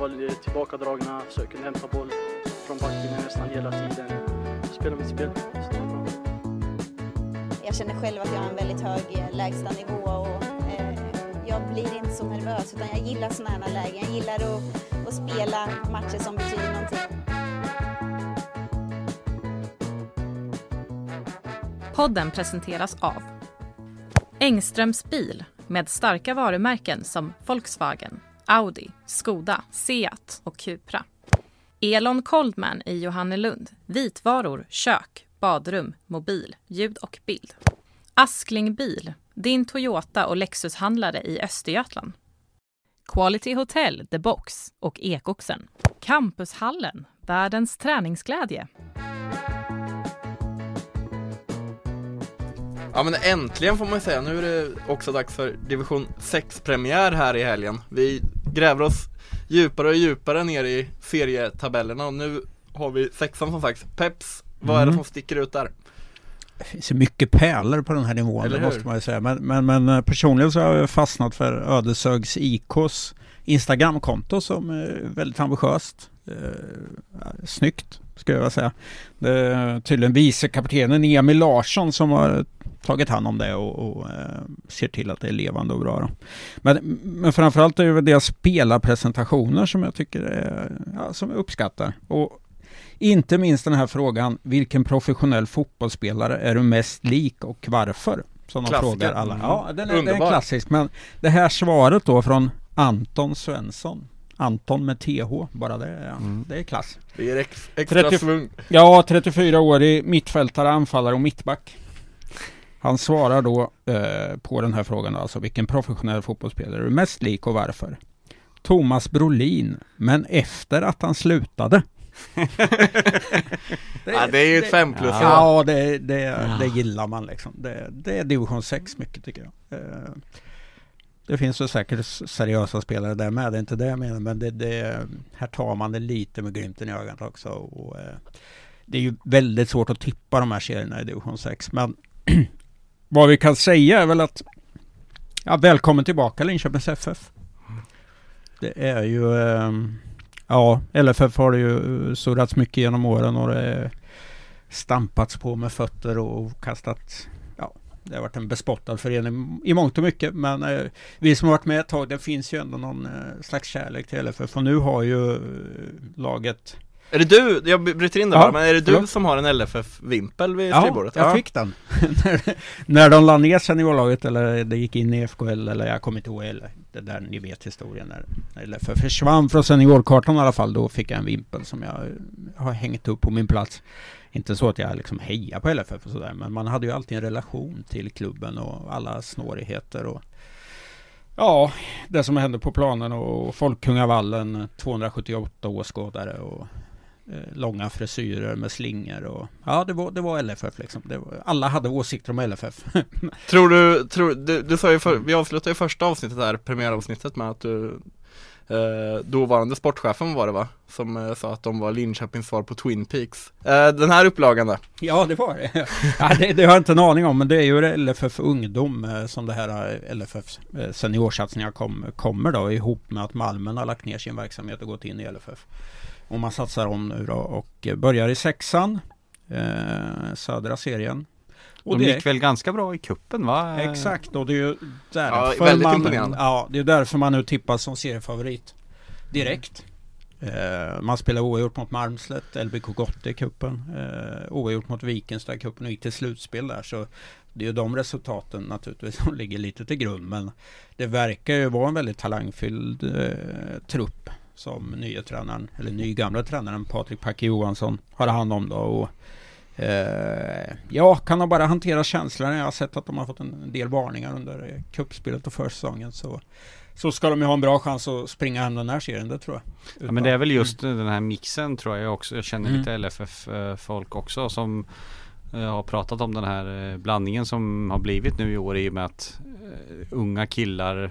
var tillbakadragna, kunde hämta boll från backen nästan hela tiden. Spela mitt spel. Jag känner själv att jag har en väldigt hög eh, lägstanivå och eh, jag blir inte så nervös utan jag gillar sådana här lägen. Jag gillar att, att spela matcher som betyder någonting. Podden presenteras av Engströms bil med starka varumärken som Volkswagen, Audi, Skoda, Seat och Cupra. Elon Koldman i Johannelund. Vitvaror, kök, badrum, mobil, ljud och bild. Askling Bil, din Toyota och Lexushandlare i Östergötland. Quality Hotel, The Box och Ekoxen. Campushallen, världens träningsglädje. Ja men äntligen får man ju säga, nu är det också dags för division 6-premiär här i helgen Vi gräver oss djupare och djupare ner i serietabellerna och nu har vi sexan som sagt Peps, vad är det Mm. som sticker ut där? Det finns ju mycket pärlor på den här nivån, det måste man ju säga. Men, men, men eh, personligen så har jag fastnat för Ödeshögs IKs Instagramkonto som är väldigt ambitiöst. Eh, snyggt, skulle jag säga. Det är tydligen vicekaptenen Emil Larsson som har tagit hand om det och, och eh, ser till att det är levande och bra. Då. Men, men framförallt är det deras spelarpresentationer som jag tycker är, ja, som jag uppskattar. Och inte minst den här frågan, vilken professionell fotbollsspelare är du mest lik och varför? Som de frågar alla. Mm. Ja, den är, den är klassisk. Men det här svaret då från Anton Svensson. Anton med TH, bara det, är- Mm. det är klass. Det ger ex, extra 30 svung Ja, 34 år i mittfältare, anfallare och mittback. Han svarar då eh, på den här frågan, alltså vilken professionell fotbollsspelare är du mest lik och varför? Thomas Brolin, men efter att han slutade. Ja det är ju ett fem plus Ja, det, det, det gillar man liksom. Det, det är division 6 mycket tycker jag. Eh, det finns ju säkert seriösa spelare där med, det är inte det jag menar, men det, det, här tar man det lite med glimten i ögat också. Och, eh, det är ju väldigt svårt att tippa de här serierna i division 6, men vad vi kan säga är väl att ja, välkommen tillbaka Linköpings FF. Det är ju Eh, Ja, LFF har det ju eh, surrats mycket genom åren och det är stampats på med fötter och kastat det har varit en bespottad förening i mångt och mycket men eh, vi som har varit med ett tag, det finns ju ändå någon eh, slags kärlek till LFF och nu har ju eh, laget Är det du, jag bryter in det Ja, bara, men är det du förlåt. som har en LFF-vimpel vid Ja, skrivbordet? jag fick den. när, när de la ner seniorlaget eller det gick in i FKL eller jag kommer inte ihåg eller det där ni vet historien när, när LFF försvann från seniorkartan i alla fall. Då fick jag en vimpel som jag eh, har hängt upp på min plats. Inte så att jag liksom hejar på LFF och sådär men man hade ju alltid en relation till klubben och alla snårigheter och Ja, det som hände på planen och Folkungavallen 278 åskådare och eh, långa frisyrer med slingor och ja, det var, det var LFF liksom. Det var, alla hade åsikter om LFF. Tror du, tror, du, du sa ju för, vi avslutade ju första avsnittet där, premiäravsnittet med att du eh, Dåvarande sportchefen var det va? Som eh, sa att de var Linköpings svar på Twin Peaks eh, Den här upplagan då? ja, det var det. ja, det. Det har jag inte en aning om, men det är ju LFF Ungdom eh, som det här eh, LFF eh, seniorsatsningar kom, kommer då ihop med att Malmen har lagt ner sin verksamhet och gått in i LFF. Och man satsar om nu då och eh, börjar i sexan, eh, södra serien. Och De det- gick väl ganska bra i kuppen va? Exakt, och det är ju Ja, därför väldigt man, ja, det är därför man nu tippas som seriefavorit direkt. Eh, man spelade oavgjort mot Malmslätt, LBK Gotte i cupen, eh, oavgjort mot Vikenstad i cupen och gick till slutspel där. Så det är ju de resultaten naturligtvis som ligger lite till grund. Men det verkar ju vara en väldigt talangfylld eh, trupp som nya tränaren, eller nygamla tränaren Patrik Packe Johansson har hand om då. Och, Eh, ja, kan de bara hantera känslorna. Jag har sett att de har fått en del varningar under eh, cupspelet och försäsongen. Så, så ska de ju ha en bra chans att springa hem den här serien, det tror jag. Ja men det är väl just den här mixen tror jag också. Jag känner Mm. lite LFF-folk också som eh, har pratat om den här eh, blandningen som har blivit nu i år i och med att eh, unga killar eh,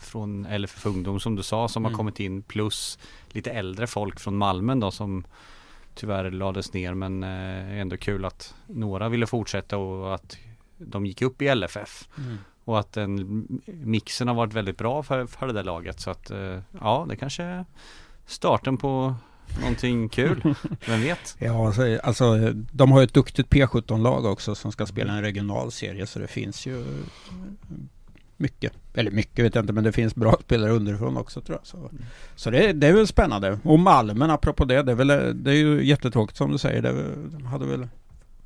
från LFF Ungdom som du sa som Mm. har kommit in plus lite äldre folk från Malmen då som tyvärr lades ner men eh, ändå kul att några ville fortsätta och att de gick upp i LFF. Mm. Och att den mixen har varit väldigt bra för, för det där laget så att eh, ja det kanske starten på någonting kul. Vem vet? Ja, alltså, alltså de har ju ett duktigt P17-lag också som ska spela en regional serie så det finns ju mycket. Eller mycket vet jag inte men det finns bra spelare underifrån också tror jag. Så, så det, det är väl spännande. Och Malmen apropå det, det är, väl, det är ju jättetråkigt som du säger. Det de hade väl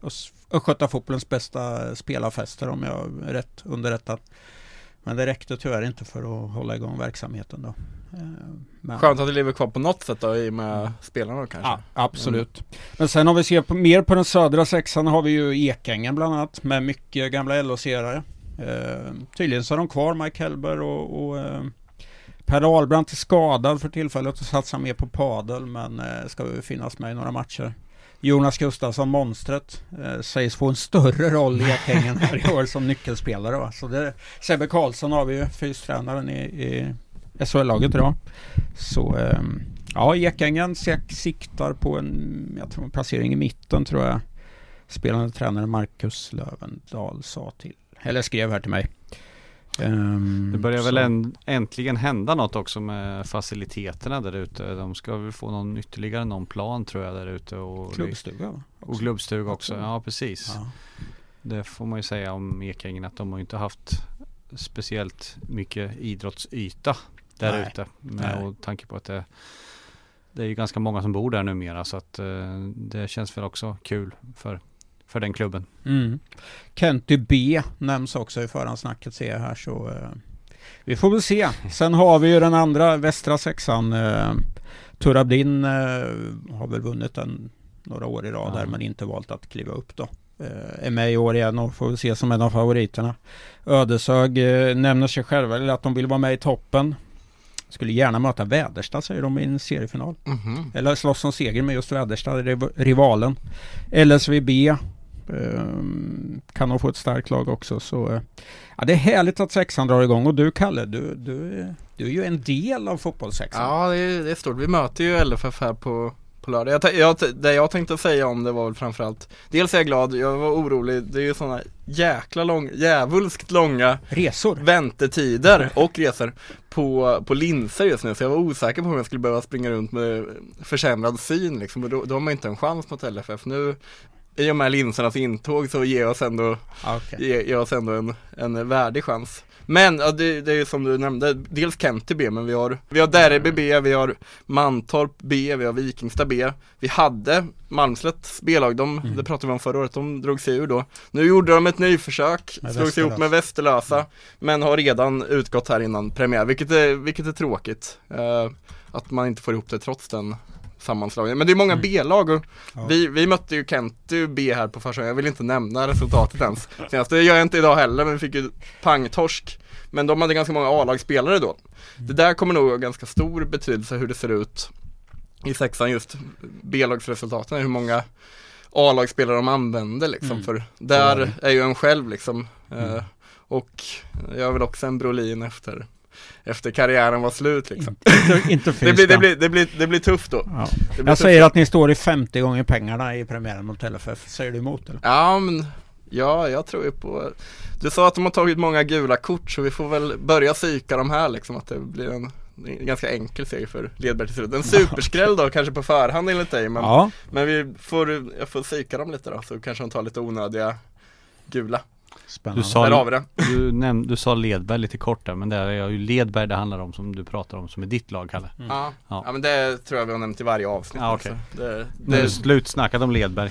Ös- Östgötafotbollens bästa spelarfester om jag är rätt underrättad. Men det räckte tyvärr inte för att hålla igång verksamheten då. Eh, Men, Skönt att det lever kvar på något sätt då i och med spelarna då kanske. Ja, absolut. Men sen har vi sett på, mer på den södra sexan har vi ju Ekängen bland annat med mycket gamla LO-serare. Eh, tydligen så har de kvar Mike Helber och, och eh, Per Ahlbrandt är skadad för tillfället och satsar mer på padel men eh, ska finnas med i några matcher. Jonas Gustafsson, monstret, eh, sägs få en större roll i Ekängen här i år som nyckelspelare. Va? Så det, Sebbe Karlsson har vi ju, fystränaren i, i SHL-laget idag. Så eh, ja, Ekängen siktar på en, jag tror placering i mitten tror jag. Spelande tränare Marcus Lövendal sa till, eller skrev här till mig. Ehm, Det börjar väl en, äntligen hända något också med faciliteterna där ute. De ska väl få någon ytterligare någon plan tror jag där ute. Och, Klubbstuga va? och klubbstuga också. Också. Ja precis. Ja. Det får man ju säga om Ekängen att de har inte haft speciellt mycket idrottsyta där Nej. ute. Med och tanke på att det, det är ju ganska många som bor där numera så att eh, det känns väl också kul för, för den klubben. Mm. Kenty B nämns också i förhandsnacket ser jag här så eh, vi får väl se. Sen har vi ju den andra västra sexan. Eh, Turabdin eh, har väl vunnit den några år i rad Ja. där men inte valt att kliva upp då. Eh, är med i år igen och får väl se som en av favoriterna. Ödeshög eh, nämner sig själva eller att de vill vara med i toppen. Skulle gärna möta Väderstad säger de i en seriefinaal. Mhm. Eller slåss om seger med just Väderstad, riv- rivalen. LSVB kan nog få ett starkt lag också. Så, eh, ja, det är härligt att sexan drar igång. Och du Kalle, du, du, du är ju en del av fotbollssexan. Ja, det är, det är stort. Vi möter ju LFF här på, på lördag. Jag, jag, det jag tänkte säga om det var väl framförallt Dels är jag glad, jag var orolig. Det är ju sådana jäkla lång, djävulskt långa Resor. väntetider och resor på, på linser just nu så jag var osäker på om jag skulle behöva springa runt med försämrad syn liksom och då, då har man inte en chans mot LFF. Nu i och med linsernas intåg så ger oss ändå, Ja, okej. ger, ger oss ändå en, en värdig chans. Men ja, det, det är ju som du nämnde, dels Kenty B men vi har, vi har Derby B, vi har Mantorp B, vi har Vikingstad B. Vi hade Malmslätts B-lag, de, Mm. det pratade vi om förra året, de drog sig ur då. Nu gjorde de ett nyförsök, Med slog sig ihop med Västerlösa Men har redan utgått här innan premiär, vilket är, vilket är tråkigt eh, Att man inte får ihop det trots den sammanslagningen Men det är många Mm. B-lag och Ja. vi, vi mötte ju Kenty B här på första Jag vill inte nämna resultatet ens. Senast Det gör jag inte idag heller men vi fick ju pangtorsk. Men de hade ganska många A-lagsspelare då. Det där kommer nog ha ganska stor betydelse hur det ser ut i sexan just B-lagsresultaten, hur många A-lagsspelare de använder liksom. Mm. för där är ju en själv liksom. Eh, Mm. och jag är väl också en Brolin efter efter karriären var slut liksom. Inte, inte Det blir, det, blir, det, blir, det blir tufft då. Ja. Blir Jag tufft. säger att ni står i 50 gånger pengarna i premiären mot LFF. Säger du emot eller? Ja men, ja jag tror ju på Du sa att de har tagit många gula kort så vi får väl börja psyka de här liksom att det blir en, en ganska enkel seger för Ledberg till slut. En superskräll då kanske på förhand enligt dig men, Ja, men vi får, jag får psyka dem lite då så kanske de tar lite onödiga gula. Spännande. Du sa, Där har vi det. du, näm- du sa Ledberg lite kort där men det är ju Ledberg det handlar om som du pratar om som är ditt lag Kalle. Mm. Ja. Ja. ja men det tror jag vi har nämnt i varje avsnitt. Ja, okej. alltså. det, Nu är det, det slutsnackat om Ledberg.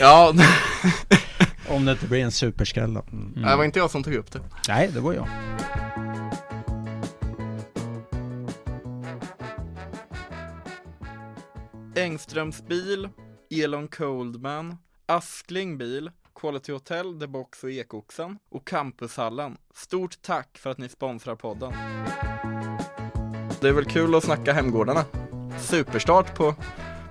ja, Om det inte blir en superskräll då. Mm. det var inte jag som tog upp det. Nej, det var jag. Engströms bil, Elon Coldman, Askling bil, Quality Hotel, The Box och Ekoxen och Campushallen. Stort tack för att ni sponsrar podden. Det är väl kul att snacka hemgårdarna. Superstart på,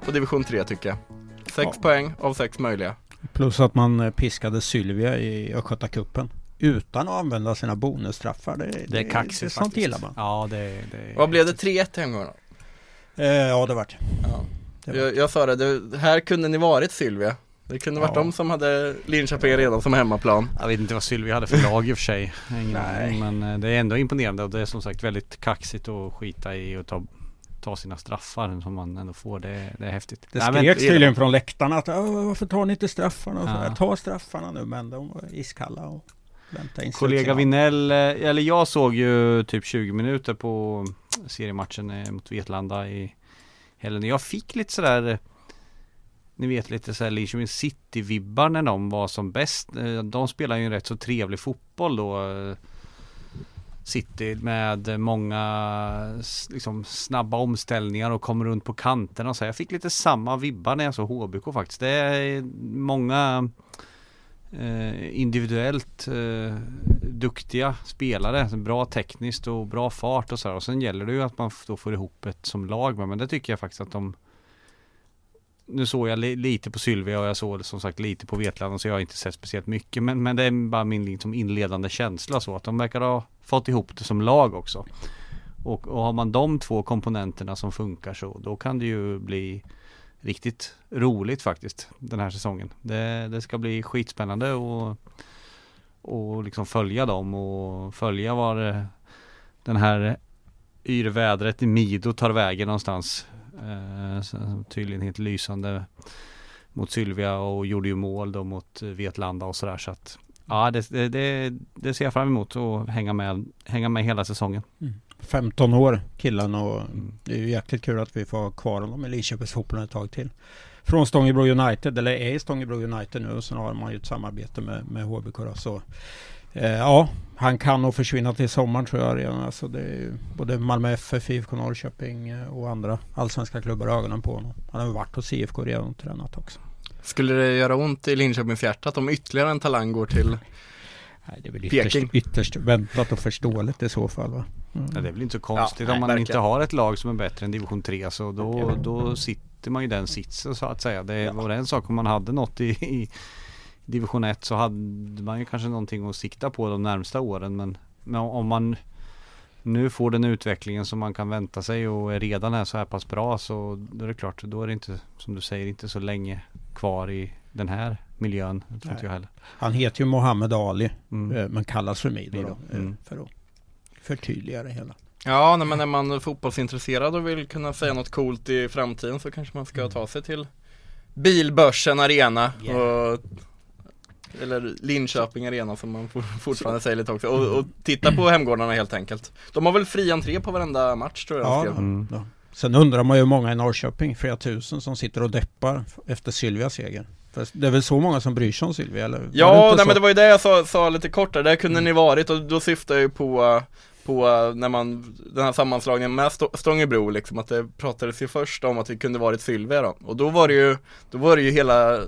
på division 3 tycker jag. Sex Ja. poäng av sex möjliga. Plus att man eh, piskade Sylvia i Östgötacupen. Utan att använda sina bonusstraffar. Det, Det är kaxigt det, Sånt faktiskt. gillar man. Ja det, det Vad blev det? 3-1 i hemgårdarna? Eh, ja, det vart Ja. det. Var. Jag, jag sa det, det, här kunde ni varit Sylvia. Det kunde varit Ja. de som hade Linköping redan som hemmaplan. Jag vet inte vad Sylvia hade för lag i och för sig. Ingen Nej. men eh, det är ändå imponerande och det är som sagt väldigt kaxigt att skita i och ta, ta sina straffar som man ändå får. Det, det är häftigt. Det Nej, men- skreks tydligen från läktarna att "Åh, varför tar ni inte straffarna? Och så Ja. Ta straffarna nu men de var iskalla och väntade in Kollega. Vinell, eh, eller jag såg ju typ 20 minuter på seriematchen eh, mot Vetlanda i helgen. Jag fick lite sådär ni vet lite såhär Linköping City-vibbar när de var som bäst. Eh, de spelar ju en rätt så trevlig fotboll då. Eh, City med många liksom, snabba omställningar och kommer runt på kanterna och så. Jag fick lite samma vibbar när jag såg HBK faktiskt. Det är många eh, individuellt eh, duktiga spelare. Bra tekniskt och bra fart och så här. Och sen gäller det ju att man då får ihop ett som lag med. Men det tycker jag faktiskt att de nu såg jag li- lite på Sylvia och jag såg som sagt lite på Vetlanda så jag har inte sett speciellt mycket. Men, men det är bara min liksom inledande känsla så att de verkar ha fått ihop det som lag också. Och, och har man de två komponenterna som funkar så då kan det ju bli riktigt roligt faktiskt den här säsongen. Det, det ska bli skitspännande och, och liksom följa dem och följa var eh, den här yrvädret i Mido tar vägen någonstans. Eh, tydligen helt lysande mot Sylvia och gjorde ju mål då mot Vetlanda och sådär så att Ja det, det, det, ser jag fram emot att hänga med, hänga med hela säsongen. 15 år killen och Mm. det är ju jäkligt kul att vi får ha kvar honom i Linköpingsfotbollen ett tag till. Från Stångebro United, eller är i Stångebro United nu och sen har man ju ett samarbete med, med HBK då, så eh, Ja, han kan nog försvinna till sommaren tror jag redan. Alltså det är ju både Malmö FF, IFK Norrköping eh, och andra allsvenska klubbar har ögonen på honom. Han har ju varit hos IFK redan och tränat också. Skulle det göra ont i Linköpings hjärtat om ytterligare en talang går till Nej, det är väl ytterst, Peking. ytterst väntat och förståeligt i så fall va? Mm. Ja, det är väl inte så konstigt Ja, om nej, man verkligen. inte har ett lag som är bättre än division 3 så då, då sitter man ju den sitsen så att säga. Det var en sak om man hade något i, i division 1 så hade man ju kanske någonting att sikta på de närmsta åren men, men om man nu får den utvecklingen som man kan vänta sig och är redan är så här pass bra så då är det klart då är det inte som du säger inte så länge kvar i den här miljön. Det tror inte jag heller. Han heter ju Mohammed Ali Mm. eh, men kallas för Mido då, eh, Mm. för att förtydliga det hela. Ja, nej, men är man fotbollsintresserad och vill kunna säga något coolt i framtiden så kanske man ska ta sig till Bilbörsen Arena Yeah. och eller Linköping Arena som man for- fortfarande säger lite också och, och titta på hemgårdarna helt enkelt. De har väl fri entré på varenda match tror jag Ja. Mm. Ja. Sen undrar man ju hur många i Norrköping, flera tusen som sitter och deppar efter Sylvias seger. För det är väl så många som bryr sig om Sylvia eller? Ja, nej, så? men det var ju det jag sa, sa lite kort där, där kunde ni varit och då syftar jag ju på på eh, när man, den här sammanslagningen med Stå- Stångebro liksom, att det pratades ju först om att det kunde varit Sylvia då. Och då var det ju, då var det ju hela,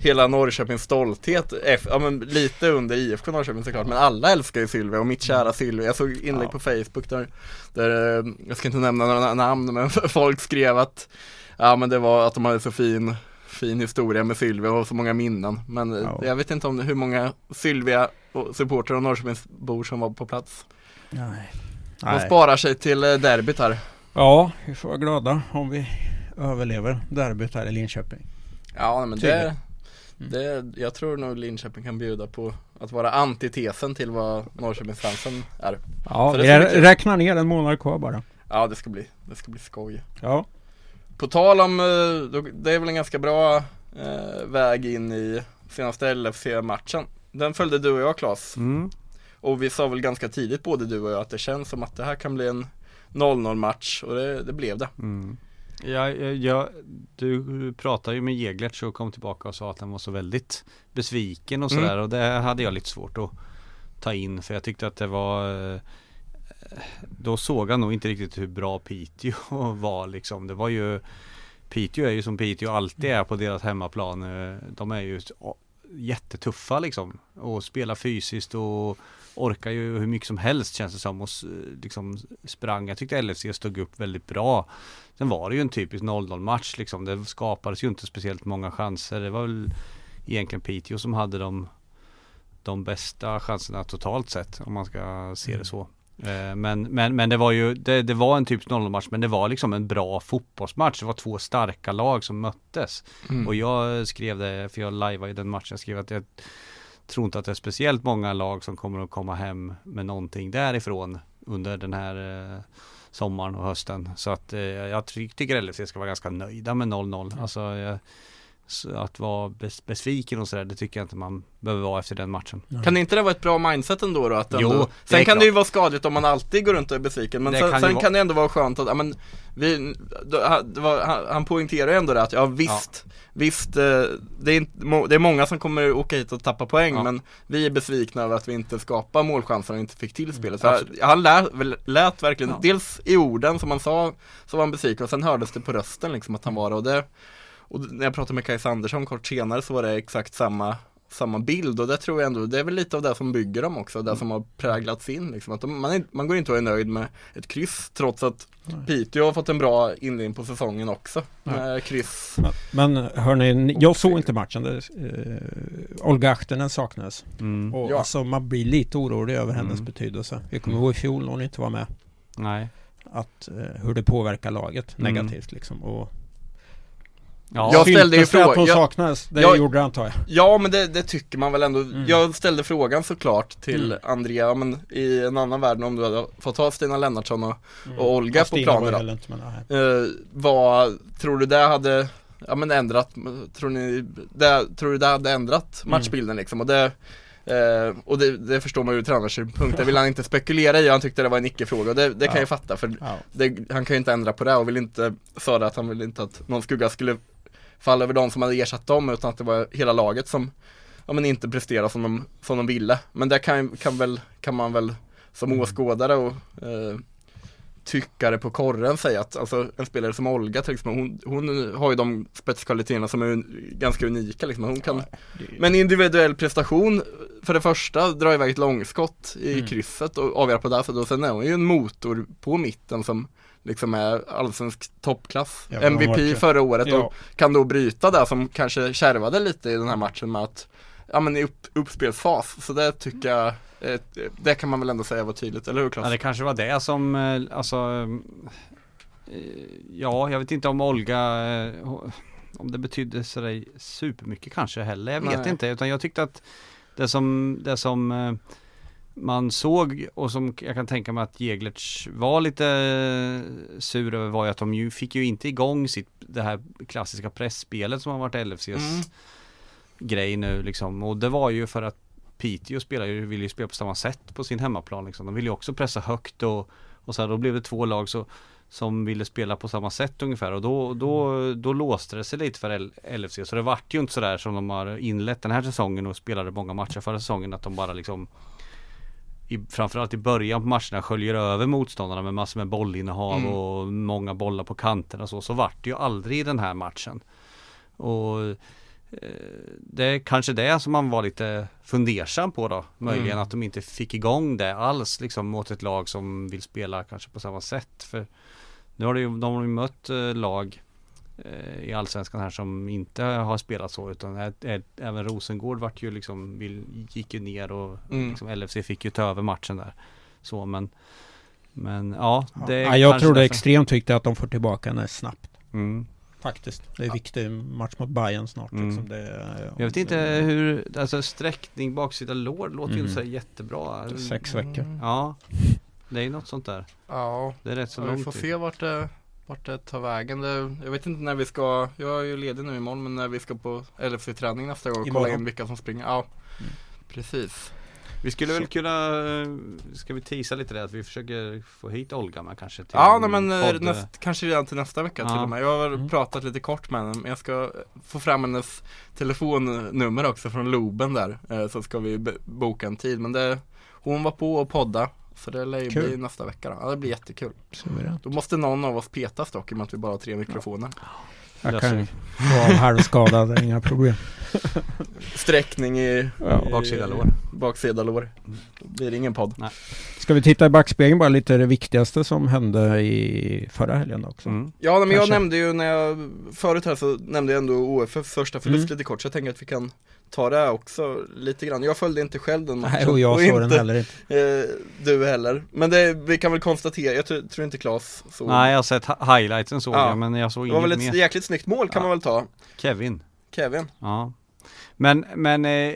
hela Norrköpings stolthet, F, ja men lite under IFK Norrköping såklart, men alla älskar ju Sylvia och mitt kära Sylvia. Jag såg inlägg på Facebook där, där, eh, jag ska inte nämna några namn, men folk skrev att, ja men det var att de hade så fin fin historia med Sylvia och så många minnen. Men eh, Ja. jag vet inte om hur många Sylvia och supportrar och Norrköpingsbor som var på plats. Nej. De sparar sig till eh, derbyt här. Ja, vi får vara glada om vi överlever derbyt här i Linköping. Ja men det, det, jag tror nog Linköping kan bjuda på att vara antitesen till vad Norrköpingsfansen är. Ja, vi räknar ner en månad kvar bara. Ja det ska bli, det ska bli skoj. Ja, På tal om, eh, det är väl en ganska bra eh, väg in i senaste LFC-matchen. Den följde du och jag Claes. Mm. Och vi sa väl ganska tidigt både du och jag att det känns som att det här kan bli en 0-0 match och det, det blev det. Mm. Ja, ja, du pratade ju med Jeglertz och kom tillbaka och sa att han var så väldigt besviken och Mm. sådär och det hade jag lite svårt att ta in för jag tyckte att det var eh, Då såg han nog inte riktigt hur bra Piteå var liksom. Det var ju Piteå är ju som Piteå alltid är på deras hemmaplan. Eh, De är ju jättetuffa liksom och spelar fysiskt och orkar ju hur mycket som helst känns det som och liksom sprang. Jag tyckte LFC stod upp väldigt bra. Sen var det ju en typisk 0-0 match liksom. Det skapades ju inte speciellt många chanser. Det var väl egentligen Piteå som hade de, de bästa chanserna totalt sett om man ska se det så. Eh, Men, men, men det var ju, det, det var en typisk 0-0 match men det var liksom en bra fotbollsmatch. Det var två starka lag som möttes. Mm. Och jag skrev det, för jag lajvade i den matchen, jag skrev att jag tror inte att det är speciellt många lag som kommer att komma hem med någonting därifrån under den här eh, sommaren och hösten. Så att eh, jag tycker LFC ska vara ganska nöjda med 0-0. Alltså, så att vara bes- besviken och sådär, det tycker jag inte man behöver vara efter den matchen. Kan inte det vara ett bra mindset ändå då? Att Jo, ändå, det sen kan det ju klart. vara skadligt om man alltid går runt och är besviken Men Det sen, kan sen ju vara- kan det ändå vara skönt att, ja, men vi, det var, han, han poängterar ju ändå det att, ja visst Visst, eh, det är, inte, det är många som kommer åka hit och tappa poäng Ja. men vi är besvikna över att vi inte skapar målchanser och inte fick till spelet. Så absolut. han, lät, väl- lät verkligen, Ja. dels i orden som han sa, så var han besviken och sen hördes det på rösten liksom att han var det och det Och när jag pratade med Kajsa Andersson kort senare så var det exakt samma samma bild och det tror jag ändå, det är väl lite av det som bygger dem också, det som har präglats in liksom. Att de, man, är, man går inte och är nöjd med ett kryss trots att Piteå har fått en bra inledning på säsongen också. Med kryss. Men hörni, ni- jag såg inte matchen. Det, eh, Olga Ahtinen saknades. Mm. Och Ja. alltså man blir lite orolig över hennes Mm. betydelse. Vi kommer ihåg i fjol när hon inte var med. Nej. Att, eh, hur det påverkar laget Mm. negativt liksom. Och Ja, Jag ställde ju att hon saknades. Det jag- gjorde det antar jag. Ja men det, det tycker man väl ändå. Mm. Jag ställde frågan såklart till Mm. Andrea, ja, men i en annan värld om du hade fått ha Stina Lennartsson och, och Olga Fast på Stina planen då. inte. Eh, vad tror du det hade Ja men ändrat, tror ni, det, tror du det hade ändrat matchbilden liksom? Och det eh, och det, det förstår man ju ur tränarssynpunkt, det vill han inte spekulera i, han tyckte det var en icke-fråga och det, det kan Ja. jag fatta för Ja. det, han kan ju inte ändra på det och vill inte, sa det att han vill inte att någon skugga skulle falla över de som hade ersatt dem utan att det var hela laget som ja, men inte presterade som de, som de ville. Men det kan, kan, väl, kan man väl som åskådare och eh, tyckare på korren säga att alltså, en spelare som Olga till exempel, hon, hon har ju de spetskvaliteterna som är un, ganska unika liksom. Hon kan, men individuell prestation för det första dra iväg ett långskott i Mm. krysset och avgöra på det, för då sen är hon ju en motor på mitten som liksom är allsvensk toppklass. Ja, MVP var- förra året Ja. och kan då bryta det som kanske kärvade lite i den här matchen med att Ja men i upp, uppspelsfas, så det tycker jag Det kan man väl ändå säga var tydligt, eller hur Klas? Ja, det kanske var det som, eh, alltså eh, Ja, jag vet inte om Olga eh, Om det betydde sådär supermycket kanske heller, jag vet Nej. inte utan jag tyckte att Det som, det som eh, man såg och som jag kan tänka mig att Jeglerts var lite eh, sur över var ju att de ju fick ju inte igång sitt det här klassiska pressspelet som har varit LFCs Mm. grej nu liksom och det var ju för att Piteå spelar ju, vill ju spela på samma sätt på sin hemmaplan liksom. De vill ju också pressa högt och, och så här, då blev det två lag så, som ville spela på samma sätt ungefär och då, då, då låste det sig lite för LFC så det vart ju inte sådär som de har inlett den här säsongen och spelade många matcher förra säsongen att de bara liksom i, framförallt i början på matcherna sköljer över motståndarna med massor med bollinnehav Mm. och många bollar på kanterna och så. Så vart det ju aldrig i den här matchen. Och det är kanske det som man var lite fundersam på då. Möjligen Mm. att de inte fick igång det alls liksom mot ett lag som vill spela kanske på samma sätt. För nu har ju, de har ju mött eh, lag eh, i Allsvenskan här som inte har spelat så utan ä- ä- även Rosengård vart ju liksom, vill, gick ju ner och Mm. liksom LFC fick ju ta över matchen där. Så men Men ja, det ja, jag tror det är extremt viktigt att de får tillbaka henne snabbt. Mm. Faktiskt. Det är en viktig match mot Bayern snart. Mm. Liksom. Det, är- Jag vet inte hur, alltså sträckning baksida lår låter ju Mm. inte så här jättebra. Sex veckor. Ja, det är ju något sånt där. Ja, Det är rätt så ja, vi långt får ju. se vart det, vart det tar vägen. Det, jag vet inte när vi ska, jag är ju ledig nu imorgon men när vi ska på LFC-träning nästa gång och kolla in vilka som springer. Ja, Mm. precis. Vi skulle väl kunna, eh, ska vi tisa lite det att vi försöker få hit Olga med kanske till Ja, nej, men eh, podd. näst, kanske redan till nästa vecka till Ja. och med. Jag har Mm. pratat lite kort med henne men jag ska få fram hennes telefonnummer också från Loben där. eh, Så ska vi boka en tid. Men det, hon var på och podda. Så det lär ju Kul. bli nästa vecka då. Ja, det blir jättekul. Då måste någon av oss petas dock i och med att vi bara har tre mikrofoner. Jag kan vara halvskadad, inga problem. Sträckning i, Ja. i Baksida lår. Baksida lår. Då blir det ingen podd. Ska vi titta i backspegeln bara lite det viktigaste som hände i förra helgen också? Mm. Ja men jag Kanske. nämnde ju när jag Förut här så nämnde jag ändå OFF första förlust Mm. lite kort så jag tänker att vi kan Ta det också lite grann Jag följde inte själv den matchen Nej, och jag såg den heller inte. eh, du heller Men det, vi kan väl konstatera, jag tror, tror inte Klas såg Nej, jag har sett hi- highlightsen såg Ja. jag men jag såg Det var väl inget ett mer. jäkligt snyggt mål kan Ja. man väl ta Kevin. Kevin Ja. Men, men eh,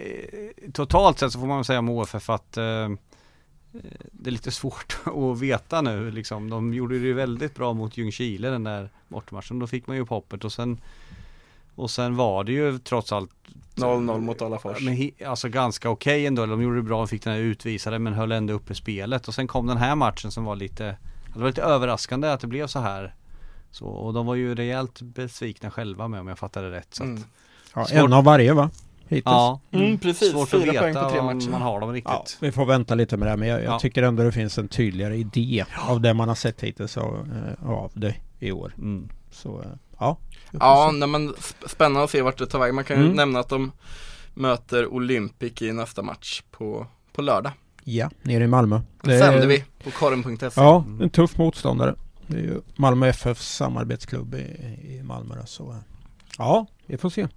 totalt sett så får man väl säga om OFF att eh, det är lite svårt att veta nu liksom. De gjorde det väldigt bra mot Ljungskile den där bortamatchen. Då fick man ju upp hoppet och sen och sen var det ju trots allt 0-0 mot Alafors. men, Alltså ganska okej ändå. De gjorde det bra och fick den här utvisade men höll ändå uppe spelet. Och sen kom den här matchen som var lite Det var lite överraskande att det blev så här. Så, och de var ju rejält besvikna själva med om jag fattade rätt. Så att, Mm. Ja, Svårt. en av varje va? Hittills. Ja, Mm, precis. svårt Fyra att veta poäng på tre om matcher. man har dem riktigt. Ja, vi får vänta lite med det men jag, jag Ja. tycker ändå det finns en tydligare idé av det man har sett hittills av, eh, av det i år. Mm. Så eh, ja. Ja, nej, men sp- spännande att se vart det tar vägen. Man kan ju Mm. nämna att de möter Olympic i nästa match på, på lördag. ja, nere i Malmö. Det sänder vi på korren.se. Ja, Mm. en tuff motståndare. Det är ju Malmö FFs samarbetsklubb i, i Malmö då, så eh, Ja, vi får se.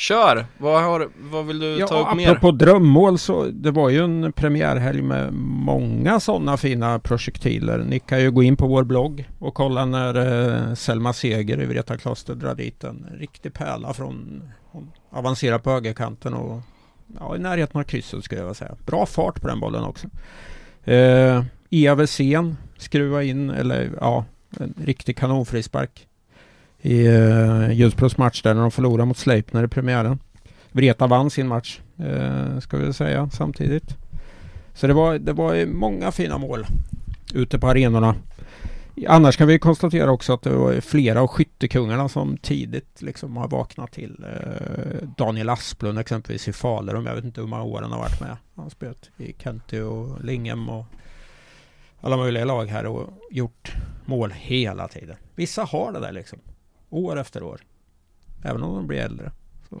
Kör! Vad, har, vad vill du ta upp mer? apropå drömmål så det var ju en premiärhelg med många sådana fina projektiler. Ni kan ju gå in på vår blogg och kolla när eh, Selma Seger i Vreta Kloster drar dit en riktig pärla från hon avancerar på högerkanten och ja, i närheten av krysset skulle jag vilja säga. Bra fart på den bollen också. Eh, Ia Wesén skruva in, eller ja, en riktig kanonfrispark i eh, Ljusbros match där när de förlorade mot Sleipner i premiären. Vreta vann sin match, eh, ska vi säga samtidigt. Så det var, det var många fina mål ute på arenorna. Annars kan vi konstatera också att det var flera av skyttekungarna som tidigt liksom har vaknat till. Eh, Daniel Asplund exempelvis i Falun. Jag vet inte hur många år han har varit med. Han har spelat i Kenty och Linghem och alla möjliga lag här och gjort mål hela tiden. Vissa har det där liksom. År efter år. Även om de blir äldre. Så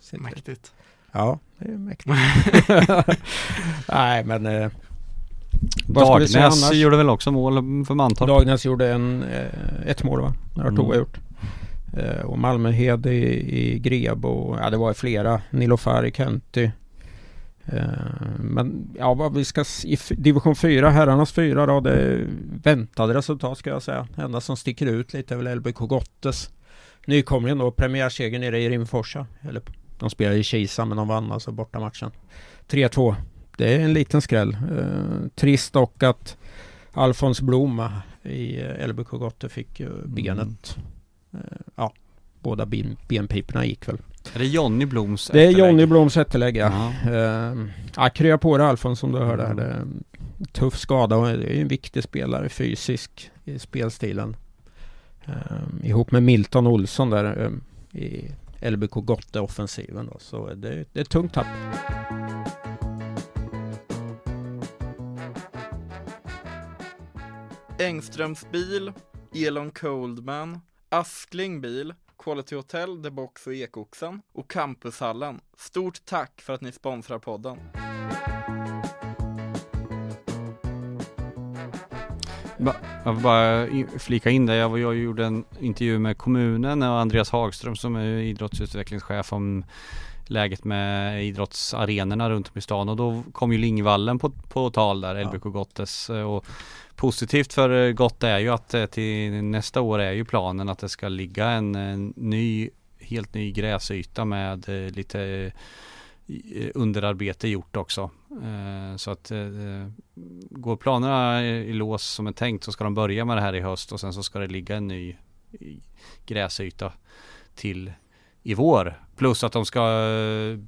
sitter- Mäktigt. Ja, det är mäktigt. Nej men... Eh, Dagnäs gjorde väl också mål för Mantorp? Dagnäs gjorde en, eh, ett mål va? Har Mm. Gjort. Eh, och Malmöhed i, i Greb och ja det var flera. Nilofar i Kenty. Eh, men ja vad vi ska i division 4, herrarnas fyra då. Det är väntade resultat ska jag säga. Det enda som sticker ut lite är väl LBK Gottes. Nykomlingen då, premiärseger nere i Rimforsa. Eller de spelade i Kisa men de vann alltså borta matchen. 3-2. Det är en liten skräll. Eh, trist dock att Alfons Blom i eh, LBK Gotte fick benet. Eh, ja, båda ben, benpiporna gick väl. Är det Johnny Bloms Det är? Johnny Bloms ättelägg ja. Ja. Eh, ja, krya på dig Alfons som du hörde. här. Mm. Det tuff skada och det är en viktig spelare fysisk i spelstilen. Eh, ihop med Milton Olsson där eh, i LBK Gotte-offensiven då. Så det, det är ett tungt tapp. Engströms bil, Elon Coldman, Askling bil, Quality Hotel, The Box och Ekoxen och Campushallen. Stort tack för att ni sponsrar podden. Jag vill bara flika in där, jag, jag gjorde en intervju med kommunen och Andreas Hagström som är idrottsutvecklingschef om läget med idrottsarenorna runt om i stan och då kom ju Lingvallen på, på tal där, Ja. LBK Gottes och positivt för eh, Gott är ju att eh, till nästa år är ju planen att det ska ligga en, en ny, helt ny gräsyta med eh, lite underarbete gjort också. Så att går planerna i lås som är tänkt så ska de börja med det här i höst och sen så ska det ligga en ny gräsyta till i vår. Plus att de ska eh,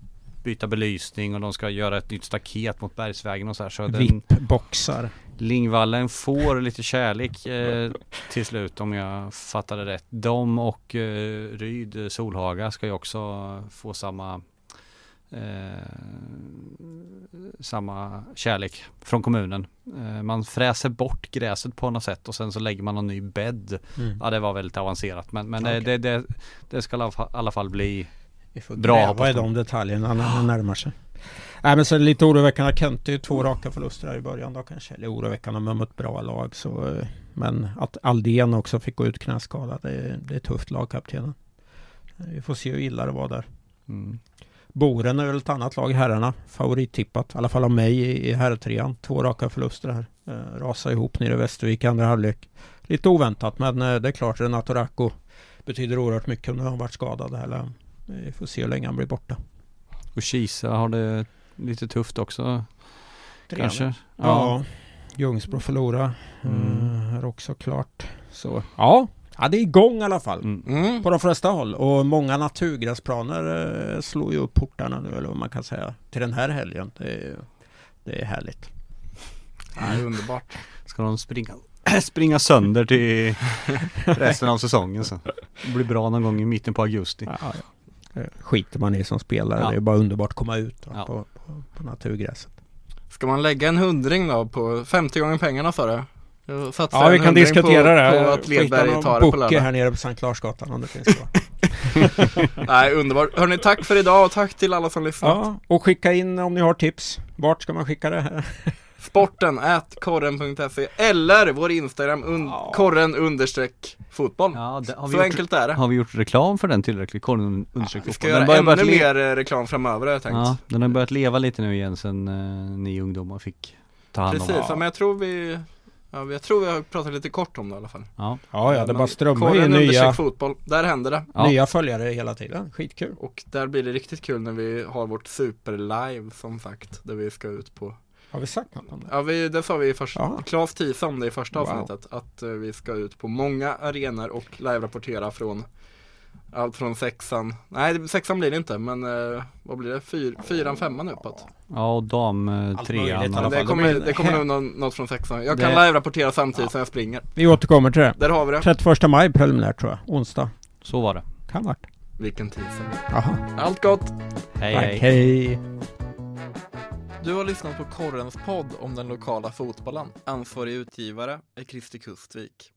byta belysning och de ska göra ett nytt staket mot Bergsvägen och så här. Så VIP-boxar. Lingvallen får lite kärlek eh, till slut om jag fattar det rätt. De och eh, Ryd eh, Solhaga ska ju också få samma samma kärlek från kommunen. Eh, man fräser bort gräset på något sätt och sen så lägger man någon ny bädd. Mm. Ja det var väldigt avancerat men, men Okej. det, det, det, ska i alla fall- bli Vi får Bra, hoppas i de. de detaljerna när det närmar sig. Nej men så är lite oroväckande. Kent är ju två raka förluster här i början då kanske. Eller oroväckande men mot bra lag. Så, eh, men att Aldén också fick gå ut knäskadad. Det, är- det är tufft lagkaptenen. Eh, Vi får se hur illa det var där. mm, Boren är väl ett annat lag, herrarna. Favorittippat. I alla fall av mig i, herrtrean. Två raka förluster här. Eh, rasa ihop nere i Västervik i andra halvlek. Lite oväntat men eh, det är klart Renato Racco betyder oerhört mycket när han varit skadad. Eller, vi får se hur länge han blir borta. Och Kisa har det lite tufft också Trean. kanske. Ja. Ljungsbro förlora Mm. eh, är också klart. Så ja, ja, det är igång i alla fall. Mm. Mm. På de flesta håll. Och många naturgräsplaner eh, slår ju upp portarna nu, eller vad man kan säga, till den här helgen. Det är, det är härligt. Ja, det är underbart. Ska de springa, springa sönder till resten av säsongen sen. Det blir bra någon gång i mitten på augusti. Ja, ja. Det skiter man i som spelare. Ja. Det är bara underbart att komma ut Ja. på, på, på naturgräset. Ska man lägga en hundring då på 50 gånger pengarna sa du? Ja, vi kan diskutera på, det. På att Ledberg tar det på lördag. här nere på Sankt Larsgatan om det finns kvar. Nej, underbart. Hörni, tack för idag och tack till alla som lyssnat. ja, och skicka in om ni har tips. Vart ska man skicka det här? Sporten, at korren.se eller vår Instagram, un- Ja. korren understreck fotboll. Ja, det, har, vi Så gjort, enkelt är det. har vi gjort reklam för den tillräckligt? Korren understreck Vi ska fotboll. göra Den ännu mer eh, reklam framöver har jag tänkt. Ja, den har börjat leva lite nu igen sen eh, ni ungdomar fick ta hand om Precis, ja, men jag tror vi Ja, jag tror vi har pratat lite kort om det i alla fall. Ja, Ja, ja, det Men bara strömmar ju korren nya, fotboll, där händer det. Ja. nya följare hela tiden. Skitkul. Och där blir det riktigt kul när vi har vårt superlive som sagt, där vi ska ut på Har vi sagt något om det? Ja, vi, det sa vi i första, Ja. Claes teasade om det i första Wow. avsnittet, att eh, vi ska ut på många arenor och live-rapportera från allt från sexan, nej sexan blir det inte, men eh, vad blir det, Fyr, fyran, femman uppåt? ja och dam eh, i alla Men fall. det de kommer, det kommer nog nå- något från sexan. Jag Det- kan live-rapportera samtidigt som jag springer. Vi återkommer till det. Där har vi det. 31 maj preliminärt tror jag. Onsdag. Så var det. Kan vart. Vilken teaser. Jaha. Allt gott! Hej Tack, hej. hej. Du har lyssnat på Korrens podd om den lokala fotbollen. Ansvarig utgivare är Christer Kustvik.